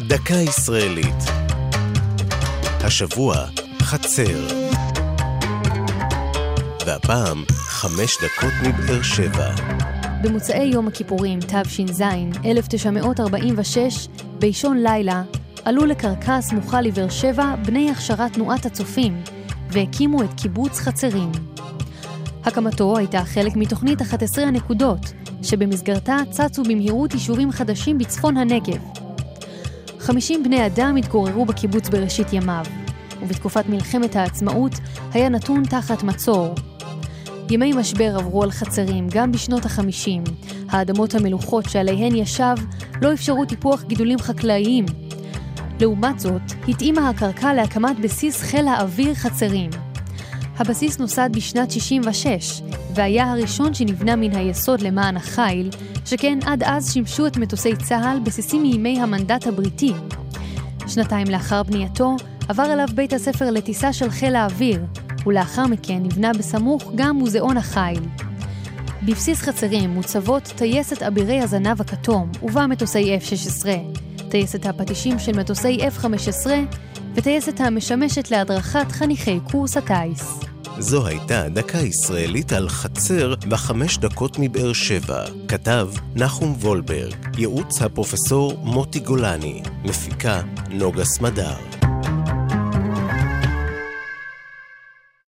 דקה ישראלית. השבוע, חצר. והפעם, חמש דקות מבאר שבע. במוצאי יום הכיפורים, תש"ז, 1946, באישון לילה, עלו לקרקע סמוכה לבאר שבע בני הכשרת תנועת הצופים, והקימו את קיבוץ חצרים. הקמתו הייתה חלק מתוכנית 11 הנקודות, שבמסגרתה צצו במהירות יישובים חדשים בצפון הנגב. 50 בני אדם התגוררו בקיבוץ בראשית ימיו, ובתקופת מלחמת העצמאות היה נתון תחת מצור. ימי משבר עברו על חצרים גם בשנות החמישים. האדמות המלוכות שעליהן ישב לא אפשרו טיפוח גידולים חקלאיים. לעומת זאת, התאימה הקרקע להקמת בסיס חיל האוויר חצרים. הבסיס נוסד בשנת 66, והיה הראשון שנבנה מן היסוד למען החיל, שכן עד אז שימשו את מטוסי צה"ל בסיסים מימי המנדט הבריטי. שנתיים לאחר בנייתו, עבר אליו בית הספר לטיסה של חיל האוויר, ולאחר מכן נבנה בסמוך גם מוזיאון החיל. בבסיס חצרים מוצבות טייסת אבירי הזנב הכתום, ובה מטוסי F-16, טייסת הפטישים של מטוסי F-15, וטייסת המשמשת להדרכת חניכי קורס הטיס. זו הייתה דקה ישראלית על חצר בחמש דקות מבאר שבע. כתב נחום וולברג, ייעוץ הפרופסור מוטי גולני, מפיקה נוגה סמדר.